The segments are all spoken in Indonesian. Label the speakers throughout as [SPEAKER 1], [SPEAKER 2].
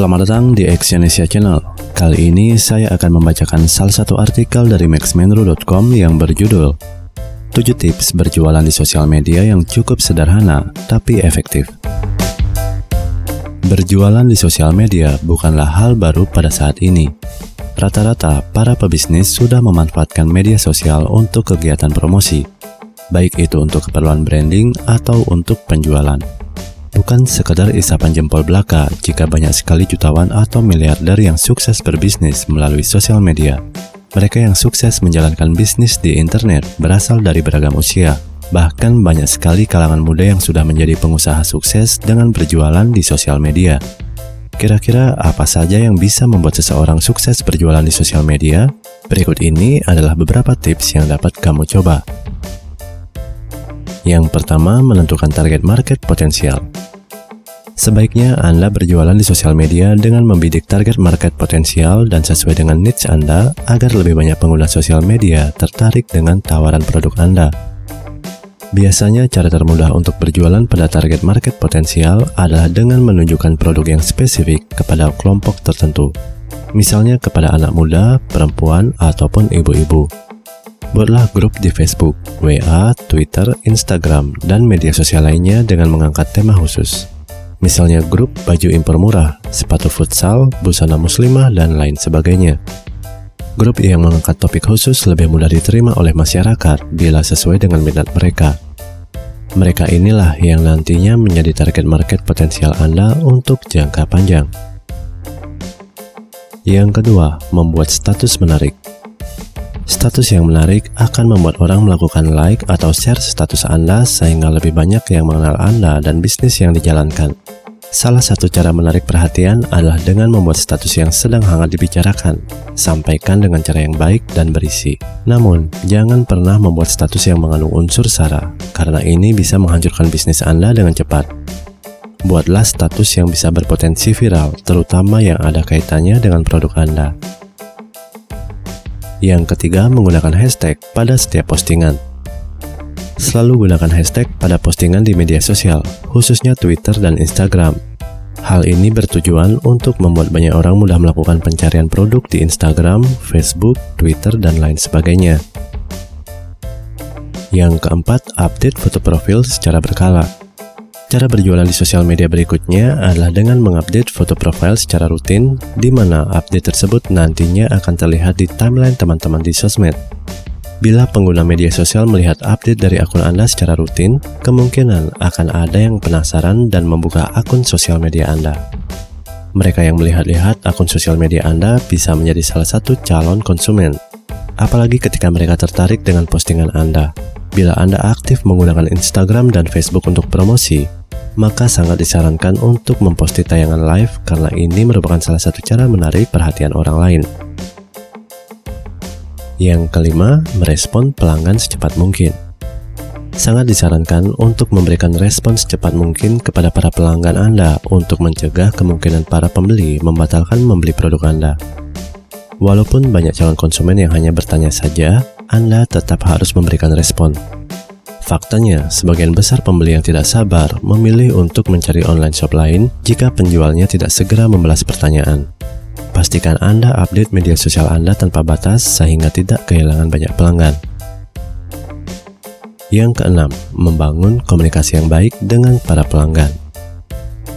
[SPEAKER 1] Selamat datang di Exyonesia Channel. Kali ini saya akan membacakan salah satu artikel dari maxmenru.com yang berjudul 7 tips berjualan di sosial media yang cukup sederhana tapi efektif. Berjualan di sosial media bukanlah hal baru pada saat ini. Rata-rata para pebisnis sudah memanfaatkan media sosial untuk kegiatan promosi, baik itu untuk keperluan branding atau untuk penjualan. Bukan sekadar isapan jempol belaka jika banyak sekali jutawan atau miliarder yang sukses berbisnis melalui sosial media. Mereka yang sukses menjalankan bisnis di internet berasal dari beragam usia. Bahkan banyak sekali kalangan muda yang sudah menjadi pengusaha sukses dengan berjualan di sosial media. Kira-kira apa saja yang bisa membuat seseorang sukses berjualan di sosial media? Berikut ini adalah beberapa tips yang dapat kamu coba. Yang pertama, menentukan target market potensial. Sebaiknya Anda berjualan di sosial media dengan membidik target market potensial dan sesuai dengan niche Anda agar lebih banyak pengguna sosial media tertarik dengan tawaran produk Anda. Biasanya cara termudah untuk berjualan pada target market potensial adalah dengan menunjukkan produk yang spesifik kepada kelompok tertentu. Misalnya kepada anak muda, perempuan, ataupun ibu-ibu. Buatlah grup di Facebook, WA, Twitter, Instagram, dan media sosial lainnya dengan mengangkat tema khusus. Misalnya grup baju impor murah, sepatu futsal, busana muslimah, dan lain sebagainya. Grup yang mengangkat topik khusus lebih mudah diterima oleh masyarakat bila sesuai dengan minat mereka. Mereka inilah yang nantinya menjadi target market potensial Anda untuk jangka panjang. Yang kedua, membuat status menarik. Status yang menarik akan membuat orang melakukan like atau share status Anda sehingga lebih banyak yang mengenal Anda dan bisnis yang dijalankan. Salah satu cara menarik perhatian adalah dengan membuat status yang sedang hangat dibicarakan. Sampaikan dengan cara yang baik dan berisi. Namun, jangan pernah membuat status yang mengandung unsur sara, karena ini bisa menghancurkan bisnis Anda dengan cepat. Buatlah status yang bisa berpotensi viral, terutama yang ada kaitannya dengan produk Anda. Yang ketiga, menggunakan hashtag pada setiap postingan. Selalu gunakan hashtag pada postingan di media sosial, khususnya Twitter dan Instagram. Hal ini bertujuan untuk membuat banyak orang mudah melakukan pencarian produk di Instagram, Facebook, Twitter, dan lain sebagainya. Yang keempat, update foto profil secara berkala. Cara berjualan di sosial media berikutnya adalah dengan mengupdate foto profil secara rutin, di mana update tersebut nantinya akan terlihat di timeline teman-teman di sosmed. Bila pengguna media sosial melihat update dari akun Anda secara rutin, kemungkinan akan ada yang penasaran dan membuka akun sosial media Anda. Mereka yang melihat-lihat akun sosial media Anda bisa menjadi salah satu calon konsumen, apalagi ketika mereka tertarik dengan postingan Anda. Bila Anda aktif menggunakan Instagram dan Facebook untuk promosi, maka sangat disarankan untuk memposti tayangan live karena ini merupakan salah satu cara menarik perhatian orang lain. Yang kelima, merespon pelanggan secepat mungkin. Sangat disarankan untuk memberikan respon secepat mungkin kepada para pelanggan Anda untuk mencegah kemungkinan para pembeli membatalkan membeli produk Anda. Walaupun banyak calon konsumen yang hanya bertanya saja, Anda tetap harus memberikan respon. Faktanya, sebagian besar pembeli yang tidak sabar memilih untuk mencari online shop lain jika penjualnya tidak segera membalas pertanyaan. Pastikan Anda update media sosial Anda tanpa batas sehingga tidak kehilangan banyak pelanggan. Yang keenam, membangun komunikasi yang baik dengan para pelanggan.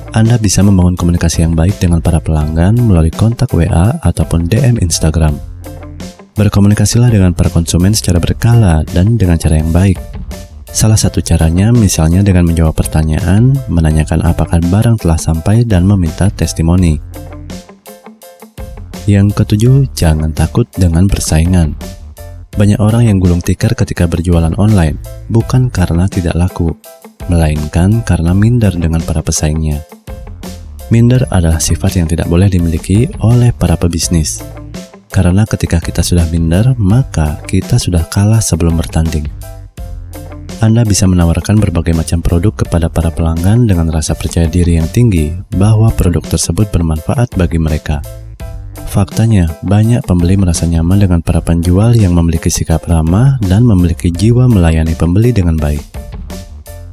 [SPEAKER 1] Anda bisa membangun komunikasi yang baik dengan para pelanggan melalui kontak WA ataupun DM Instagram. Berkomunikasilah dengan para konsumen secara berkala dan dengan cara yang baik. Salah satu caranya misalnya dengan menjawab pertanyaan, menanyakan apakah barang telah sampai dan meminta testimoni. Yang ketujuh, jangan takut dengan persaingan. Banyak orang yang gulung tikar ketika berjualan online, bukan karena tidak laku, melainkan karena minder dengan para pesaingnya. Minder adalah sifat yang tidak boleh dimiliki oleh para pebisnis. Karena ketika kita sudah minder, maka kita sudah kalah sebelum bertanding. Anda bisa menawarkan berbagai macam produk kepada para pelanggan dengan rasa percaya diri yang tinggi bahwa produk tersebut bermanfaat bagi mereka. Faktanya, banyak pembeli merasa nyaman dengan para penjual yang memiliki sikap ramah dan memiliki jiwa melayani pembeli dengan baik.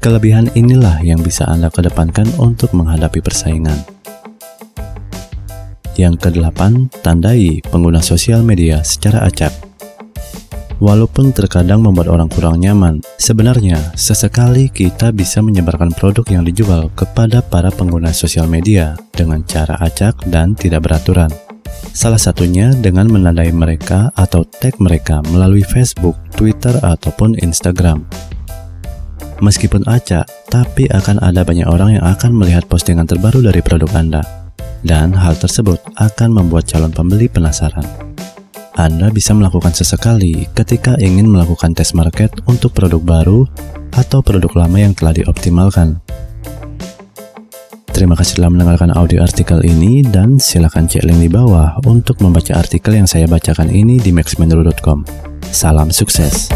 [SPEAKER 1] Kelebihan inilah yang bisa Anda kedepankan untuk menghadapi persaingan. Yang kedelapan, tandai pengguna sosial media secara acak. Walaupun terkadang membuat orang kurang nyaman, sebenarnya sesekali kita bisa menyebarkan produk yang dijual kepada para pengguna sosial media dengan cara acak dan tidak beraturan. Salah satunya dengan menandai mereka atau tag mereka melalui Facebook, Twitter, ataupun Instagram. Meskipun acak, tapi akan ada banyak orang yang akan melihat postingan terbaru dari produk Anda. Dan hal tersebut akan membuat calon pembeli penasaran. Anda bisa melakukan sesekali ketika ingin melakukan tes market untuk produk baru atau produk lama yang telah dioptimalkan. Terima kasih telah mendengarkan audio artikel ini dan silakan cek link di bawah untuk membaca artikel yang saya bacakan ini di maxmenru.com. Salam sukses.